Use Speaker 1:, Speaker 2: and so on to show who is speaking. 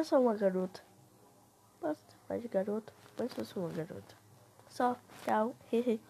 Speaker 1: Eu sou uma garota. basta, mais de garota? Mas eu sou uma garota. Só, tchau, hehe.